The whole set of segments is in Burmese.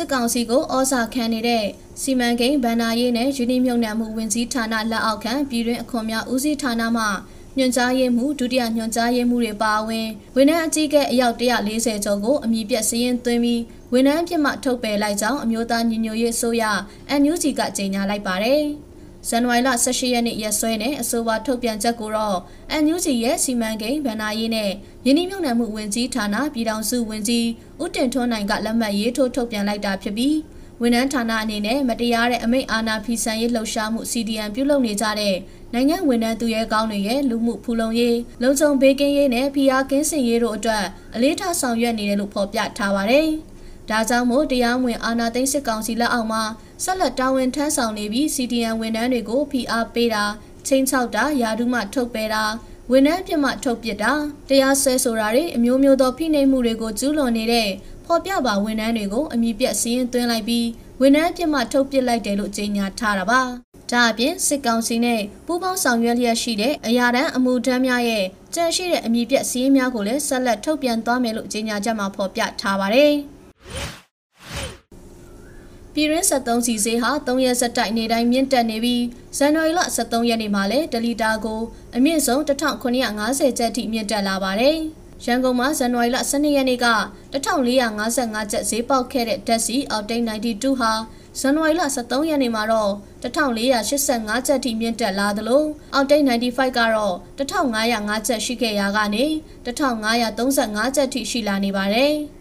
စစ်ကောင်စီကိုဩဇာခံနေတဲ့စီမံကိန်းဗန္နာရေးနဲ့ယူနီမြုံနယ်မှုဝင်စည်းဌာနလက်အောက်ခံပြည်တွင်းအခွန်များဦးစီးဌာနမှညွှန်ကြားရေးမှူးဒုတိယညွှန်ကြားရေးမှူးတွေပါဝင်ဝန်ထမ်းအကြီးအကဲအယောက်140ကျော်ကိုအမည်ပြစည်ရင်သွင်းပြီးဝန်ထမ်းဖြစ်မှထုတ်ပယ်လိုက်ကြောင်းအမျိုးသားညီညွတ်ရေးအစိုးရ NUG ကကြေညာလိုက်ပါတယ်။ ဇန်နဝါရီလ18ရက်နေ့ရက်စွဲနဲ့အဆိုပါထုတ်ပြန်ချက်ကိုတော့ NUG ရဲ့စီမံကိန်းဗဏ္ဍာရေးနဲ့ယင်းနှမြုံနယ်မှုဝင်ကြီးဌာနပြည်ထောင်စုဝင်ကြီးဦးတင်ထွန်းနိုင်ကလက်မှတ်ရေးထိုးထုတ်ပြန်လိုက်တာဖြစ်ပြီးဝန်ထမ်းဌာနအနေနဲ့မတရားတဲ့အမိန့်အာဏာဖီဆန်ရေးလှုပ်ရှားမှု CDN ပြုလုပ်နေကြတဲ့နိုင်ငံဝန်ထမ်းသူရဲကောင်းတွေရဲ့လူမှုဖူလုံရေးလုံခြုံဘေးကင်းရေးနဲ့ဖိအားကင်းစင်ရေးတို့အတွက်အလေးထားဆောင်ရွက်နေတယ်လို့ဖော်ပြထားပါတယ်။ ဒါကြောင့်မို့တရားဝင်အာဏာသိမ်းစစ်ကောင်စီလက်အောက်မှာဆက်လက်တာဝန်ထမ်းဆောင်နေပြီး CDN ဝန်ထမ်းတွေကိုဖိအားပေးတာချင်းချောက်တာယာဒုမှထုတ်ပယ်တာဝန်ထမ်းပြမှထုတ်ပစ်တာတရားစွဲဆိုတာတွေအမျိုးမျိုးသောဖိနှိပ်မှုတွေကိုကျူးလွန်နေတဲ့ဖော်ပြပါဝန်ထမ်းတွေကိုအမိပြက်စီးရင်သွင်းလိုက်ပြီးဝန်ထမ်းပြမှထုတ်ပစ်လိုက်တယ်လို့ကြေညာထားတာပါဒါအပြင်စစ်ကောင်စီနဲ့ပူးပေါင်းဆောင်ရွက်လျက်ရှိတဲ့အရာတန်းအမှုထမ်းများရဲ့ကြန့်ရှိတဲ့အမိပြက်စီးရင်များကိုလည်းဆက်လက်ထုတ်ပြန်သွားမယ်လို့ကြေညာချက်မှာဖော်ပြထားပါတယ် ပြည်ရင်း73စီဈေးဟာ3ရက်ဆက်တိုက်နေတိုင်းမြင့်တက်နေပြီးဇန်နဝါရီလ23ရက်နေ့မှာလည်းဒလီတာကိုအမြင့်ဆုံး1950ကျပ်ထိမြင့်တက်လာပါတယ်။ရန်ကုန်မှာဇန်နဝါရီလ12ရက်နေ့က1455ကျပ်ဈေးပေါက်ခဲ့တဲ့ဓာတ်ဆီအောက်တိန်92ဟာဇန်နဝါရီလ23ရက်နေ့မှာတော့1485ကျပ်ထိမြင့်တက်လာသလိုအောက်တိတ်95ကတော့1505ကျပ်ရှိခဲ့ရာကနေ1535ကျပ်ထိရှိလာနေပါတယ်။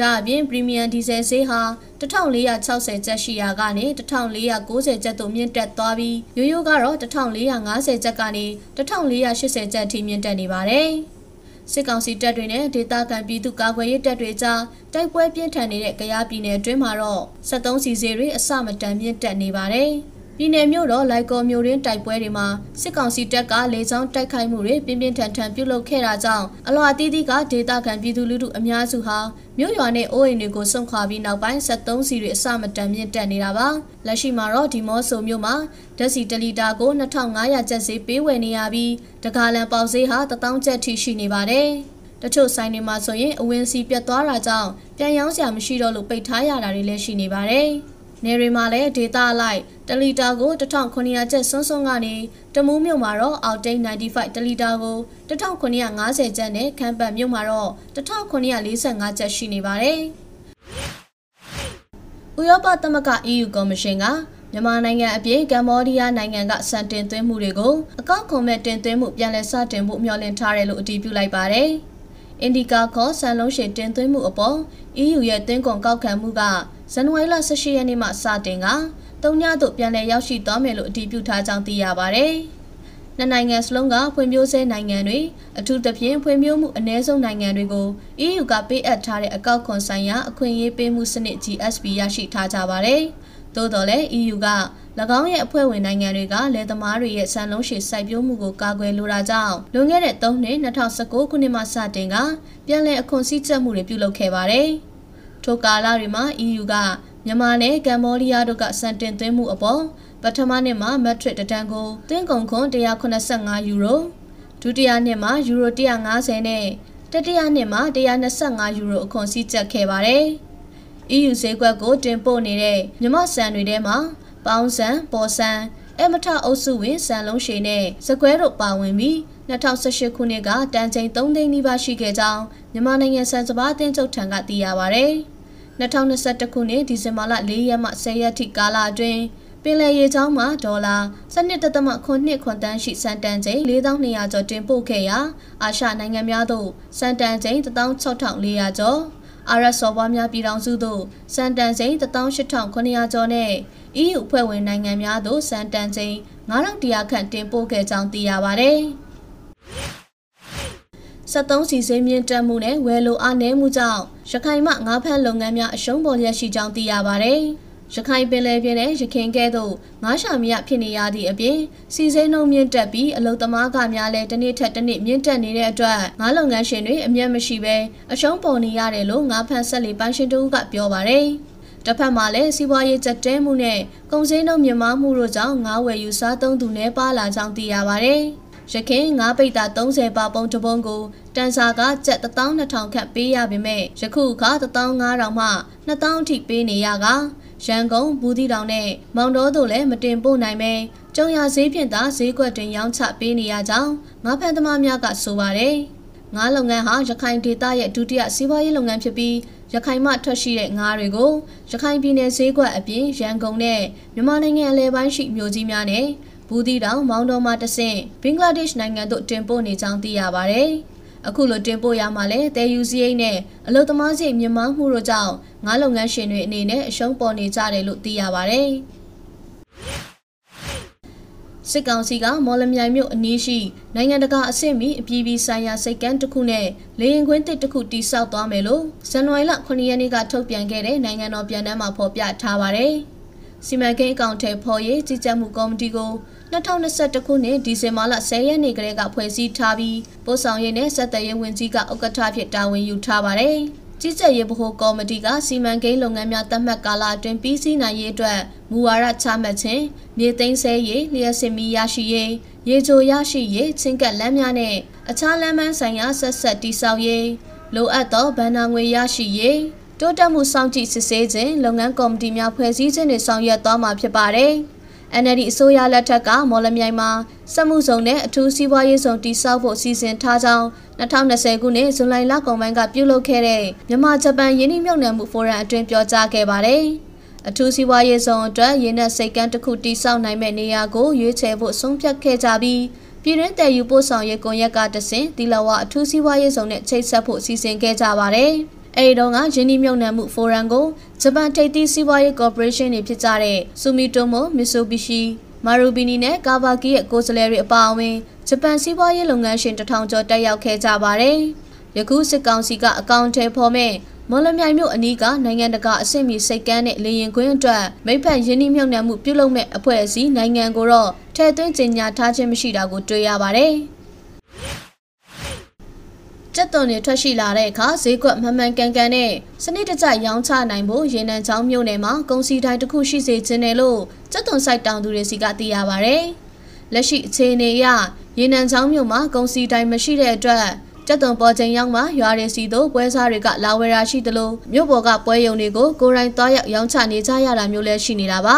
ဒါအပြင်ပရီမီယံဒီဇယ်ဈေးဟာ1460ကျပ်ရှိရာကနေ1490ကျပ်သို့မြင့်တက်သွားပြီးရိုးရိုးကတော့1450ကျပ်ကနေ1480ကျပ်ထိမြင့်တက်နေပါတယ်။စစ်ကောင်စီတပ်တွေနဲ့ဒေသခံပြည်သူကာကွယ်ရေးတပ်တွေကြားတိုက်ပွဲပြင်းထန်နေတဲ့ကြရားပြည်နယ်အတွင်းမှာတော့73စီစီတွေအစမတန်မြင့်တက်နေပါတယ်။ ပြည်내မြို့တော်လိုက်ကော်မြို့ရင်းတိုက်ပွဲတွေမှာစစ်ကောင်စီတပ်ကလေကြောင်းတိုက်ခိုက်မှုတွေပြင်းပြင်းထန်ထန်ပြုလုပ်ခဲ့တာကြောင့်အလွာတီးတီးကဒေသခံပြည်သူလူထုအများစုဟာမြို့ရွာနဲ့အိုးအိမ်တွေကိုစွန့်ခွာပြီးနောက်ပိုင်း73စီတွေအစမတန်မြင့်တက်နေတာပါလက်ရှိမှာတော့ဒီမော့ဆိုမြို့မှာဓာတ်စီတလီတာကို2500ကျပ်ဈေးပေးဝယ်နေရပြီးတကားလန်ပေါက်ဈေးဟာ1000ကျပ်ထိရှိနေပါတယ်တချို့ဆိုင်တွေမှာဆိုရင်အဝင်းစီပြတ်သွားတာကြောင့်ပြန်ရောင်းစရာမရှိတော့လို့ပိတ်ထားရတာတွေလည်းရှိနေပါတယ်။ နေရီမှာလည်းဒေတာလိုက်တလီတာကို1900ကျပ်စွန်းစွန်းကနေတမူးမြို့မှာတော့အောက်တိန်95တလီတာကို1950ကျပ်နဲ့ခမ်းပတ်မြို့မှာတော့1945ကျပ်ရှိနေပါတယ်။ဥရောပသမဂ္ဂ EU ကော်မရှင်ကမြန်မာနိုင်ငံအပြင်ကမ္ဘောဒီးယားနိုင်ငံကစံတင်သွင်းမှုတွေကိုအကောက်ခွန်မဲ့တင်သွင်းမှုပြန်လည်စတင်ဖို့မျှော်လင့်ထားတယ်လို့အတည်ပြုလိုက်ပါတယ်။အင်ဒီကာခေါ်ဆန်လုံးရှည်တင်သွင်းမှုအပေါ် EU ရဲ့သွင်းကုန်ကောက်ခံမှုက ဇန်နဝါရီလ18ရက်နေ့မှစတင်ကတုံညသို့ပြန်လည်ရောက်ရှိသွားမယ်လို့အတည်ပြုထားကြောင်းသိရပါဗျ။နှစ်နိုင်ငံစလုံးကဖွံ့ဖြိုးဆဲနိုင်ငံတွေအထူးသဖြင့်ဖွံ့ဖြိုးမှုအ ਨੇ ဆုံးနိုင်ငံတွေကို EU ကပေးအပ်ထားတဲ့အကောက်ခွန်ဆိုင်ရာအခွင့်အရေးပေးမှုစနစ် GSP ရရှိထားကြပါတယ်။သို့တော်လည်း EU က၎င်းရဲ့အဖွဲ့ဝင်နိုင်ငံတွေကလယ်သမားတွေရဲ့ဆန်လုံးရှည်စိုက်ပျိုးမှုကိုကာကွယ်လိုတာကြောင့်လွန်ခဲ့တဲ့3နှစ်2019ခုနှစ်မှစတင်ကပြန်လည်အခွန်စည်းကြပ်မှုတွေပြုလုပ်ခဲ့ပါတယ်။ ထိုကာလတွေမှာ EU ကမြန်မာနဲ့ကမ္ဘောဒီးယားတို့ကစံတင်သွင်းမှုအပေါ်ပထမနှစ်မှာမက်ထရစ်တတန်ကိုသွင်းကုန်ခွန်185ယူရိုဒုတိယနှစ်မှာယူရို150နဲ့တတိယနှစ်မှာ125ယူရိုအခွန်စည်းကြပ်ခဲ့ပါတယ်။ EU ဈေးကွက်ကိုတင်ပို့နေတဲ့မြမဆန်တွေထဲမှာပေါင်းစံပေါ်စံအမထအုပ်စုဝင်စံလုံးရှည်နဲ့စကွဲတို့ပါဝင်ပြီး2018ခုနှစ်ကတန်ချိန်3သိန်းနီးပါးရှိခဲ့ကြောင်းမြန်မာနိုင်ငံစံစပါးအသင်းချုပ်ထံကသိရပါဗျ။ 2021ခုနှစ်ဒီဇင်ဘာလ4ရက်မှ10ရက်ထိကာလအတွင်းပင်လယ်ရေချောင်းမှာဒေါ်လာ12.9ခွန်တန်းရှိစံတန်ချိန်4200ကျော်တင်ပို့ခဲ့ရာအာရှနိုင်ငံများသို့စံတန်ချိန်16400ကျော်အာရဆော်ဘွားများပြည်ထောင်စုသို့စံတန်ချိန်18900ကျော်နဲ့ EU အဖွဲ့ဝင်နိုင်ငံများသို့စံတန်ချိန်9100ခန့်တင်ပို့ခဲ့ကြောင်းသိရပါဗျ။73စီစိမ်းမြင့်တက်မှုနဲ့ဝယ်လိုအားနည်းမှုကြောင့် ရခိုင်မှငါးဖမ်းလုပ်ငန်းများအရှုံးပေါ်ရရှိကြောင်းသိရပါဗျ။ရခိုင်ပင်လယ်ပြင်နဲ့ရခိုင်ကဲသို့ငါးရှာမရဖြစ်နေရသည့်အပြင်စီစိမ်းနှုံမြင့်တက်ပြီးအလုသမားကများလည်းတစ်နေ့ထက်တစ်နေ့မြင့်တက်နေတဲ့အတွက်ငါးလုပ်ငန်းရှင်တွေအမျက်မရှိဘဲအရှုံးပေါ်နေရတယ်လို့ငါးဖမ်းဆက်လီပိုင်ရှင်တို့ကပြောပါရယ်။တစ်ဖက်မှာလည်းစီးပွားရေးကြက်တဲမှုနဲ့ကုန်စည်နှုန်းမြင့်မားမှုတို့ကြောင့်ငါးဝယ်ယူစားသုံးသူနှဲပါလာကြောင်းသိရပါတယ်။ ရခင်ငါးပိတ်တာ30ပါပုံတပုံကိုတန်စာကကျပ်12000ခန့်ပေးရပေမဲ့ယခုအခါ15000မှ2000အထိပေးနေရကရန်ကုန်ဘူးတီတောင်နဲ့မောင်တော်တို့လည်းမတင်ပို့နိုင်ပဲကျုံရဈေးဖြင့်သာဈေးကွက်တွင်ရောင်းချပေးနေရကြောင်းငါးဖန်သမားများကဆိုပါတယ်ငါးလုပ်ငန်းဟာရခိုင်ဒေသရဲ့ဒုတိယစီးပွားရေးလုပ်ငန်းဖြစ်ပြီးရခိုင်မှထွက်ရှိတဲ့ငါးတွေကိုရခိုင်ပြည်နယ်ဈေးကွက်အပြင်ရန်ကုန်နဲ့မြန်မာနိုင်ငံအလဲပိုင်းရှိမြို့ကြီးများနဲ့ ဘူးတီတောင်မောင်တော်မှတဆင့်ဘင်္ဂလားဒေ့ရှ်နိုင်ငံသို့တင်ပို့နေကြောင်းသိရပါတယ်။အခုလိုတင်ပို့ရမှာလဲတဲယူစီအိတ်နဲ့အလုသမားစိတ်မြမမှုတို့ကြောင့်ငါးလုပ်ငန်းရှင်တွေအနေနဲ့အရှုံးပေါ်နေကြတယ်လို့သိရပါတယ်။စစ်ကောင်စီကမော်လမြိုင်မြို့အနီးရှိနိုင်ငံတကာအဆင့်မီအပြည်ပြည်ဆိုင်ရာစိတ်ကမ်းတစ်ခုနဲ့လေရင်ခွင်းတစ်တစ်ခုတိစောက်သွားမယ်လို့ဇန်နဝါရီလ9ရက်နေ့ကထုတ်ပြန်ခဲ့တဲ့နိုင်ငံတော်ပြန်တမ်းမှာဖော်ပြထားပါတယ်။စီမံကိန်းအကောင့်ထဲဖော်ရေးကြီးကြပ်မှုကော်မတီကို 2021ခုနှစ်ဒီဇင်ဘာလ10ရက်နေ့ကလေးကဖွဲ့စည်းထားပြီးပို့ဆောင်ရေးနဲ့ဆက်သွယ်ရေးဝန်ကြီးကဥက္ကဋ္ဌဖြစ်တာဝန်ယူထားပါတယ်။ကြီးကြပ်ရေးဗဟိုကော်မတီကစီမံကိန်းလုပ်ငန်းများသတ်မှတ်ကာလအတွင်းပြီးစီးနိုင်ရေးအတွက်မူဝါဒချမှတ်ခြင်းမြေသိမ်းဆဲရေးလျှက်စစ်မီရရှိရေးရေချိုရရှိရေးချင်းကပ်လမ်းများနဲ့အခြားလမ်းမဆိုင်ရာဆက်ဆက်တိစောက်ရေးလိုအပ်သောဗန်နာငွေရရှိရေးတိုးတက်မှုစောင့်ကြည့်စစ်ဆေးခြင်းလုပ်ငန်းကော်မတီများဖွဲ့စည်းခြင်းတွေဆောင်ရွက်သွားမှာဖြစ်ပါတယ်။ NLD အစိုးရလက်ထက်ကမော်လမြိုင်မှာစက်မှုဇုံနဲ့အထူးစီးပွားရေးဇုံတည်ဆောက်ဖို့စီစဉ်ထားကြောင်း2020ခုနှစ်ဇူလိုင်လကုန်ပိုင်းကပြုလုပ်ခဲ့တဲ့မြန်မာဂျပန်ယင်းနှိမ့်မြုပ်နှံမှုဖိုရမ်အတွင်းပြောကြားခဲ့ပါတယ်။အထူးစီးပွားရေးဇုံအတွက်ရင်းနှက်စိတ်ကမ်းတစ်ခုတည်ဆောက်နိုင်မဲ့နေရာကိုရွေးချယ်ဖို့ဆုံးဖြတ်ခဲ့ကြပြီးပြည်တွင်းတည်ယူပို့ဆောင်ရေးကွန်ရက်ကတဆင့်တီလာဝအထူးစီးပွားရေးဇုံနဲ့ချိတ်ဆက်ဖို့စီစဉ်ခဲ့ကြပါတယ်။ အဲဒီတော့ကယင်းဒီမြုံနယ်မှုဖိုရမ်ကိုဂျပန်ထိပ်သီးစီးပွားရေးကော်ပိုရေးရှင်းတွေဖြစ်ကြတဲ့ဆူမီတိုမိုမစ်ဆိုဘီရှီမာရူဘီနီနဲ့ကာဘာကီရဲ့ကိုယ်စားလှယ်တွေအပါအဝင်ဂျပန်စီးပွားရေးလုပ်ငန်းရှင်တထောင်ကျော်တက်ရောက်ခဲ့ကြပါတယ်။ယခုစစ်ကောင်စီကအကောင့်ထဲဖော်မဲ့မော်လမြိုင်မြို့အနီးကနိုင်ငံတကာအဆင့်မီစိတ်ကမ်းနဲ့လေရင်ခွင်းအတွက်မိဖက်ယင်းနှိမ့်မြုံနယ်မှုပြုလုပ်မဲ့အဖွဲ့အစည်းနိုင်ငံကိုတော့ထဲသွင်းကြေညာထားခြင်းမရှိတာကိုတွေ့ရပါတယ်။ ကြက်သွန်တွေထွက်ရှိလာတဲ့အခါဈေးကွက်မှန်မှန်ကန်ကန်နဲ့စနစ်တကျရောင်းချနိုင်ဖို့ရေနံချောင်းမြို့နယ်မှာကုန်စည်တိုင်းတစ်ခုရှိစေခြင်းတယ်လို့ကြက်သွန်ဆိုင်တောင်သူတွေစီကသိရပါဗျ။လက်ရှိအခြေအနေအရရေနံချောင်းမြို့မှာကုန်စည်တိုင်းမရှိတဲ့အတွက်ကျက်သွန်ပေါ်ချိန်ရောက်မှရွာတွေစီတို့ပွဲစားတွေကလာဝယ်ရာရှိသလိုမြို့ပေါ်ကပွဲရုံတွေကိုကိုယ်တိုင်သွားရောက်ရောင်းချနေကြရတာမျိုးလည်းရှိနေတာပါ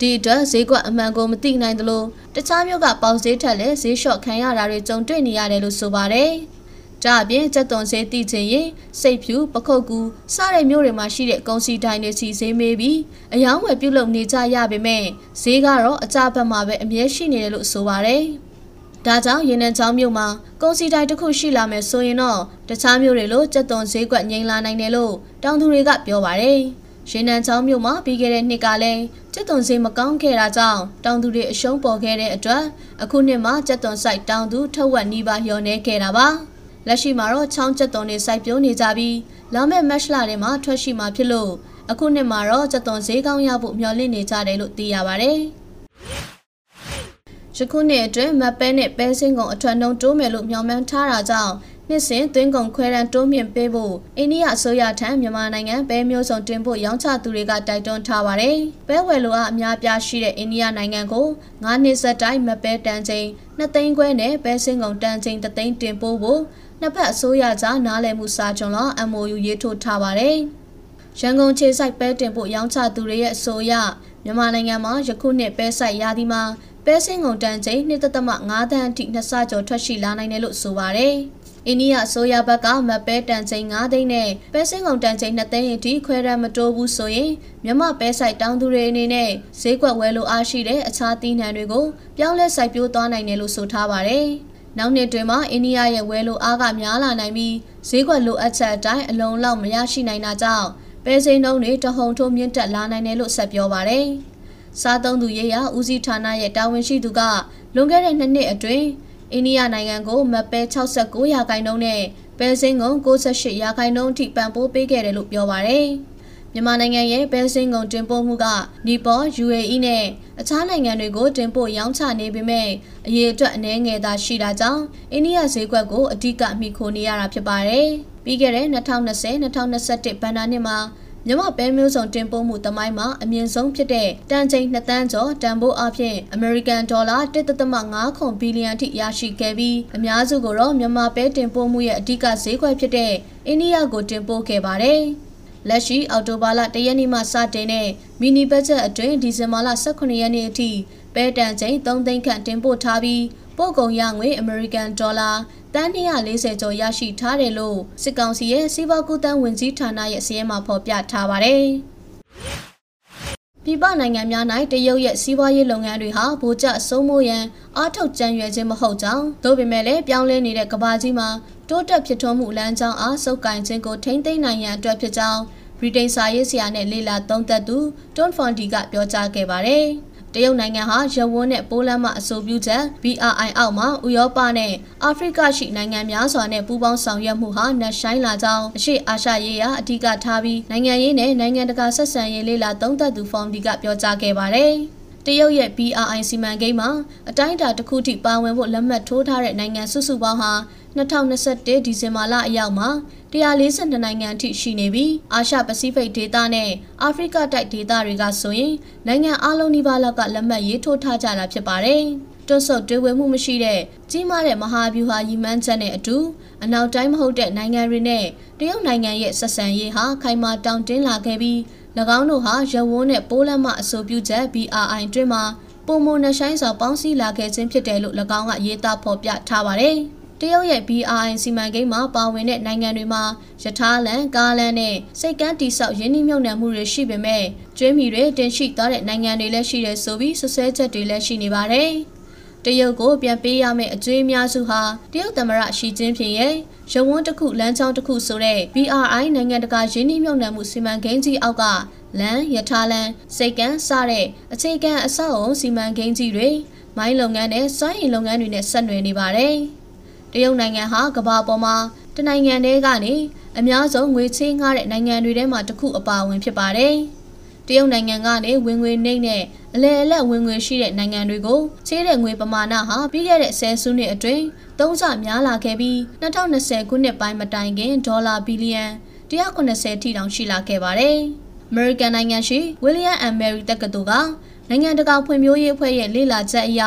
ဒီအတွက်ဈေးကွက်အမှန်ကိုမသိနိုင်သလိုတခြားမြို့ကပေါက်ဈေးထက်လည်းဈေးလျှော့ခံရတာတွေကြုံတွေ့နေရတယ်လို့ဆိုပါတယ် ဒါအပြင်ကြက်သွန်ဈေးသိချင်ရင်စိတ်ဖြူပခုတ်ကူစတဲ့မြို့တွေမှာရှိတဲ့ကုန်စည်တိုင်းတွေစီဈေးမေးပြီးအယောင်းဝယ်ပြုလုပ်နေကြရပေမဲ့ဈေးကတော့အကြဘက်မှာပဲအမြဲရှိနေတယ်လို့ဆိုပါတယ်။ဒါကြောင့်ရင်နံချောင်းမြို့မှာကုန်စည်တိုင်းတစ်ခုရှိလာမယ်ဆိုရင်တော့တခြားမြို့တွေလိုကြက်သွန်ဈေးကွက်ငိမ့်လာနိုင်တယ်လို့တောင်သူတွေကပြောပါတယ်။ရင်နံချောင်းမြို့မှာပြီးခဲ့တဲ့နှစ်ကလည်းကျက်သွန်ဈေးမကောင်းခဲ့တာကြောင့်တောင်သူတွေအရှုံးပေါ်ခဲ့တဲ့အတွက်အခုနှစ်မှာကျက်သွန်ဆိုင်တောင်သူထက်ဝက်နီးပါးလျော်နေခဲ့တာပါ။ လက်ရှိမှာတော့ချောင်းကျက်သွန်တွေစိုက်ပျိုးနေကြပြီးလာမယ့်မတ်လထဲမှာထွက်ရှိမှာဖြစ်လို့အခုနှစ်မှာတော့ကျက်သွန်ဈေးကောင်းရဖို့မျှော်လင့်နေကြတယ်လို့သိရပါဗျ။ယခုနှစ်အတွင်းမတ်ပဲနဲ့ပဲစင်းကုန်အထွန်းတုံးတိုးမယ်လို့မျှော်မှန်းထားတာကြောင့်နှစ်စဉ်သွင်းကုန်ခွဲတန်းတိုးမြင့်ပေးဖို့အိန္ဒိယအစိုးရထံမြန်မာနိုင်ငံပဲမျိုးစုံတင်ဖို့ရောင်းချသူတွေကတိုက်တွန်းထားပါတယ်။ပဲဝယ်လိုအားအများပြားရှိတဲ့အိန္ဒိယနိုင်ငံကို9နှစ်ဆက်တိုင်းမပဲတန်ချိန်2သိန်းခွဲနဲ့ပဲစင်းကုန်တန်ချိန်3သိန်းတင်ပို့ဖို့ နှစ်ဖက်အစိုးရကြားနားလည်မှုစာချုပ်လော MOU ရေးထိုးထားပါတယ်။ရန်ကုန်ခြေဆိုင်ပဲတင်ဖို့ရောင်းချသူတွေရဲ့အဆိုအရမြန်မာနိုင်ငံမှာယခုနှစ်ပဲဆိုင်ရာသီမှာပဲစင်းကုန်တန်ချိန်2.5တန်းအထိနှစ်ဆကျော်ထွက်ရှိလာနိုင်တယ်လို့ဆိုပါတယ်။အိန္ဒိယအစိုးရဘက်ကမပဲတန်ချိန်9သိန်းနဲ့ပဲစင်းကုန်တန်ချိန်2သိန်းအထိခွဲရမတိုးဘူးဆိုရင်မြမပဲဆိုင်တောင်းသူတွေအနေနဲ့ဈေးကွက်ဝယ်လိုအားရှိတဲ့အခြားသီးနှံတွေကိုပြောင်းလဲစိုက်ပျိုးသွားနိုင်တယ်လို့ဆိုထားပါတယ်။ နောက်နှစ်တွင်မှအိန္ဒိယရဲ့ဝယ်လိုအားကများလာနိုင်ပြီးဈေးကွက်လိုအပ်ချက်အတိုင်းအလုံးလောက်မရရှိနိုင်တာကြောင့်ပဲစိမ်းနှုန်းတွေတဟုန်ထိုးမြင့်တက်လာနိုင်တယ်လို့ဆက်ပြောပါရယ်။စားသုံးသူရေးရဦးစီးဌာနရဲ့တာဝန်ရှိသူကလွန်ခဲ့တဲ့နှစ်နှစ်အတွင်းအိန္ဒိယနိုင်ငံကိုမပဲ69ရာခိုင်နှုန်းနဲ့ပဲစိမ်းကုန်68ရာခိုင်နှုန်းအထိပံ့ပိုးပေးခဲ့တယ်လို့ပြောပါရယ်။ မြန်မာနိုင်ငံရဲ့ပဲစင်းကုန်တင်ပို့မှုကနီပေါ် UAE နဲ့အခြားနိုင်ငံတွေကိုတင်ပို့ရောင်းချနေပေမဲ့အရေးအတွက်အနည်းငယ်သာရှိတာကြောင့်အိန္ဒိယဈေးကွက်ကိုအဓိကမှီခိုနေရတာဖြစ်ပါတယ်။ပြီးခဲ့တဲ့2020-2021ဘဏ္ဍာနှစ်မှာမြန်မာပဲမျိုးစုံတင်ပို့မှုတမိုင်းမှာအမြင့်ဆုံးဖြစ်တဲ့တန်ချိန်2တန်းကျော်တန်ဖိုးအဖြစ်အမေရိကန်ဒေါ်လာ1.5ခွန်ဘီလီယံထိရရှိခဲ့ပြီးအများစုကိုတော့မြန်မာပဲတင်ပို့မှုရဲ့အဓိကဈေးကွက်ဖြစ်တဲ့အိန္ဒိယကိုတင်ပို့ခဲ့ပါတယ်။ လက်ရှိအော်တိုဘာလ၁ရက်နေ့မှစတင်တဲ့မီနီဘတ်ဂျက်အတွင်းဒီဇင်ဘာလ18ရက်နေ့အထိပဲတန်ချိန်3သိန်းခန့်တင်ပို့ထားပြီးပို့ကုန်ရငွေအမေရိကန်ဒေါ်လာတန်း240ကျော်ရရှိထားတယ်လို့စစ်ကောင်စီရဲ့စီးပွားကူးသန်းဝင်ကြီးဌာနရဲ့စီးရဲမှာဖော်ပြထားပါတယ်။ ပြည်ပနိုင်ငံများ၌တရုတ်ရဲ့စီးပွားရေးလုပ်ငန်းတွေဟာဗိုလ်ကျဆုံးမိုးရန်အားထုတ်ကြံရွယ်ခြင်းမဟုတ်ကြောင်းသို့ပေမဲ့လည်းပြောင်းလဲနေတဲ့ကမ္ဘာကြီးမှာတိုးတက်ဖြစ်ထွန်းမှုလမ်းကြောင်းအားစုပ်ကိုင်ခြင်းကိုထိန်းသိမ်းနိုင်ရန်အတွက်ဖြစ်ကြောင်းဗြိတိန်စာရေးဆရာနဲ့လေလာသုံးသက်သူတွန်ဖွန်ဒီကပြောကြားခဲ့ပါတယ်။ တရုတ်နိုင်ငံဟာရဝန်းနဲ့ပိုးလန်းမှအဆိုပြုချက် BRI အောက်မှာဥရောပနဲ့အာဖရိကရှိနိုင်ငံများစွာနဲ့ပူးပေါင်းဆောင်ရွက်မှုဟာနှက်ဆိုင်လာကြောင်းအရှိအာရှရေးရာအဓိကထားပြီးနိုင်ငံရေးနဲ့နိုင်ငံတကာဆက်ဆံရေးလေးလာသုံးသပ်သူဖော်မ်ဒီကပြောကြားခဲ့ပါတယ်။တရုတ်ရဲ့ BRI စီမံကိန်းမှာအတိုင်းအတာတစ်ခုထိပါဝင်ဖို့လက်မှတ်ထိုးထားတဲ့နိုင်ငံစုစုပေါင်းဟာ 2021ဒီဇင်ဘာလအရောက်မှာ142နိုင်ငံအထိရှိနေပြီးအာရှပစိဖိတ်ဒေသနဲ့အာဖရိကတိုက်ဒေသတွေကဆိုရင်နိုင်ငံအလုံးနီးပါးလောက်ကလက်မှတ်ရေးထိုးထားကြတာဖြစ်ပါတယ်။တွတ်ဆုပ်တွေးဝဲမှုမရှိတဲ့ကြီးမားတဲ့မဟာဗျူဟာရည်မှန်းချက်နဲ့အတူအနောက်တိုင်းမဟုတ်တဲ့နိုင်ငံတွေနဲ့တရုတ်နိုင်ငံရဲ့ဆက်ဆံရေးဟာခိုင်မာတောင့်တင်းလာခဲ့ပြီး၎င်းတို့ဟာရဝန်းနဲ့ပိုးလမ်းမှအဆိုပြုချက် BRI တွင်မှာပုံမနှဆိုင်စွာပေါင်းစည်းလာခဲ့ခြင်းဖြစ်တယ်လို့၎င်းကရေးသားဖော်ပြထားပါတယ်။ တရုတ်ရဲ့ BRI စီမံကိန်းမှာပါဝင်တဲ့နိုင်ငံတွေမှာယထာလန်ကားလန်နဲ့စိတ်ကမ်းတိဆောက်ရင်းနှီးမြှုပ်နှံမှုတွေရှိပေမဲ့ကျွေးမီတွေတင်ရှိသွားတဲ့နိုင်ငံတွေလည်းရှိတယ်ဆိုပြီးဆွဆွဲချက်တွေလည်းရှိနေပါတယ်။တရုတ်ကိုပြန်ပေးရမယ့်အကျွေးအများစုဟာတရုတ်သမ္မတရှီကျင်းဖျင်ရဲ့ရဝန်းတစ်ခုလမ်းကြောင်းတစ်ခုဆိုတဲ့ BRI နိုင်ငံတကာရင်းနှီးမြှုပ်နှံမှုစီမံကိန်းကြီးအောက်ကလန်ယထာလန်စိတ်ကမ်းစတဲ့အခြေခံအဆောက်အုံစီမံကိန်းကြီးတွေမိုင်းလုပ်ငန်းနဲ့စွမ်းရည်လုပ်ငန်းတွေနဲ့ဆက်နွယ်နေပါတယ်။ တရုတ်နိုင်ငံဟာကမ္ဘာပေါ်မှာတနိုင်ငံတည်းကနေအများဆုံးငွေချေးငှားတဲ့နိုင်ငံတွေထဲမှာတစ်ခုအပါအဝင်ဖြစ်ပါတယ်။တရုတ်နိုင်ငံကနေဝင်ငွေနှိမ့်နဲ့အလဲအလက်ဝင်ငွေရှိတဲ့နိုင်ငံတွေကိုချေးတဲ့ငွေပမာဏဟာပြီးခဲ့တဲ့ဆယ်စုနှစ်အတွင်းသုံးဆများလာခဲ့ပြီး2020ခုနှစ်ပိုင်းမတိုင်ခင်ဒေါ်လာဘီလီယံ190ထိတောင်ရှိလာခဲ့ပါတယ်။ American နိုင်ငံရှိ William and Mary တက္ကသိုလ်ကနိုင်ငံတကာဖွံ့ဖြိုးရေးအဖွဲ့ရဲ့လေ့လာချက်အရ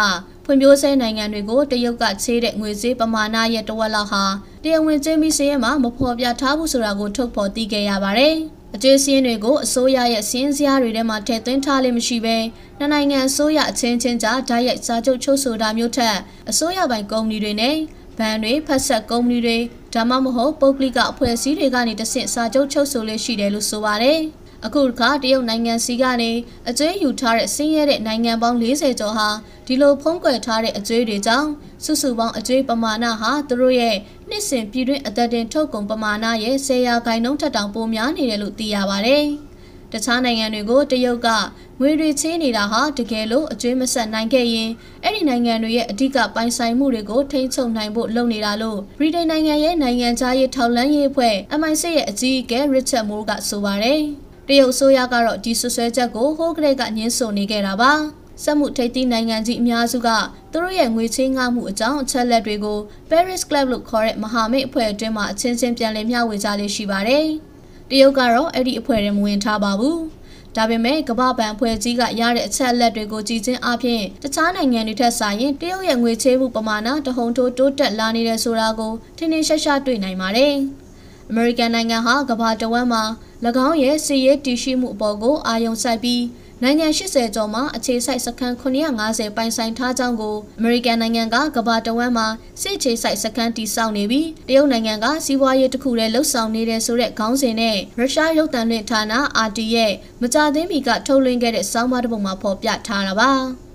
ဖွံ့ဖြိုးဆဲနိုင်ငံတွေကိုတရုတ်ကချေးတဲ့ငွေကြေးပမာဏရဲ့တဝက်လောက်ဟာတရားဝင်ကျင်းပြီးစည်းရဲမှာမဖော်ပြထားဘူးဆိုတာကိုထုတ်ဖော်သိခဲ့ရပါတယ်။အကျေးစည်းတွေကိုအစိုးရရဲ့စည်းစည်းတွေထဲမှာထည့်သွင်းထားလိမ့်မရှိပဲနှစ်နိုင်ငံအစိုးရအချင်းချင်းကြားဓာတ်ရိုက်စာချုပ်ချုပ်ဆိုတာမျိုးထက်အစိုးရပိုင်ကုမ္ပဏီတွေနဲ့ဘဏ်တွေဖက်ဆက်ကုမ္ပဏီတွေဒါမှမဟုတ်ပုဂ္ဂလိကအဖွဲ့အစည်းတွေကနေတဆင့်စာချုပ်ချုပ်ဆိုလေးရှိတယ်လို့ဆိုပါတယ်။ အခုတစ်ခါတရုတ်နိုင်ငံစီကနေအကျွေးယူထားတဲ့ဆင်းရဲတဲ့နိုင်ငံပေါင်း40ကျော်ဟာဒီလိုဖုံးကွယ်ထားတဲ့အကျွေးတွေကြောင့်စုစုပေါင်းအကျွေးပမာဏဟာသူတို့ရဲ့နှစ်စဉ်ပြည်တွင်းအသက်တင်ထုတ်ကုန်ပမာဏရဲ့10ရာခိုင်နှုန်းထက်တောင်ပိုများနေတယ်လို့သိရပါတယ်။တခြားနိုင်ငံတွေကိုတရုတ်ကငွေတွေချေးနေတာဟာတကယ်လို့အကျွေးမဆက်နိုင်ခဲ့ရင်အဲ့ဒီနိုင်ငံတွေရဲ့အဓိကပိုင်ဆိုင်မှုတွေကိုထိန်းချုပ်နိုင်ဖို့လုပ်နေတာလို့ဗြိတိန်နိုင်ငံရဲ့နိုင်ငံသားရေးထောက်လှမ်းရေးအဖွဲ့ MI6 ရဲ့အကြီးအကဲ Richard Moore ကဆိုပါတယ်။ တရုတ်ဆိုရကတော့ဒီဆွဆွဲချက်ကိုဟိုးကလေးကညှင်းဆိုနေခဲ့တာပါစက်မှုထိပ်သီးနိုင်ငံကြီးအများစုကသူတို့ရဲ့ငွေချေးငှားမှုအကြောင်းအချက်လက်တွေကို Paris Club လို့ခေါ်တဲ့မဟာမိတ်အဖွဲ့အတွင်းမှာအချင်းချင်းပြန်လည်မျှဝေကြလေးရှိပါတယ်။တရုတ်ကတော့အဲ့ဒီအဖွဲ့ထဲမဝင်ထားပါဘူး။ဒါပေမဲ့ကမ္ဘာပံအဖွဲ့ကြီးကရတဲ့အချက်အလက်တွေကိုကြည်ချင်းအပြင်တခြားနိုင်ငံတွေထက်စာရင်တရုတ်ရဲ့ငွေချေးမှုပမာဏတဟုန်ထိုးတိုးတက်လာနေတဲ့ဆိုတာကိုထင်ထင်ရှားရှားတွေ့နိုင်ပါတယ်။ အမေရိကန်နိုင်ငံဟာကမ္ဘာတဝန်းမှာ၎င်းရဲ့စီးရဲတည်ရှိမှုအပေါ်ကိုအာရုံစိုက်ပြီးနိုင်ငံ80ကျော်မှာအခြေစိုက်စခန်း950ပိုင်ဆိုင်ထားကြောင်းကိုအမေရိကန်နိုင်ငံကကမ္ဘာတဝန်းမှာစစ်အခြေစိုက်စခန်းတည်ဆောက်နေပြီးတရုတ်နိုင်ငံကစီးပွားရေးတစ်ခုတည်းလှုပ်ဆောင်နေတဲ့ဆိုတဲ့ခေါင်းစဉ်နဲ့ရုရှားရုပ်သံလွှင့်ဌာန RT ရဲ့မကြသေးမီကထုတ်လွှင့်ခဲ့တဲ့စောင်းမတစ်ပုဒ်မှာဖော်ပြထားတာပါ။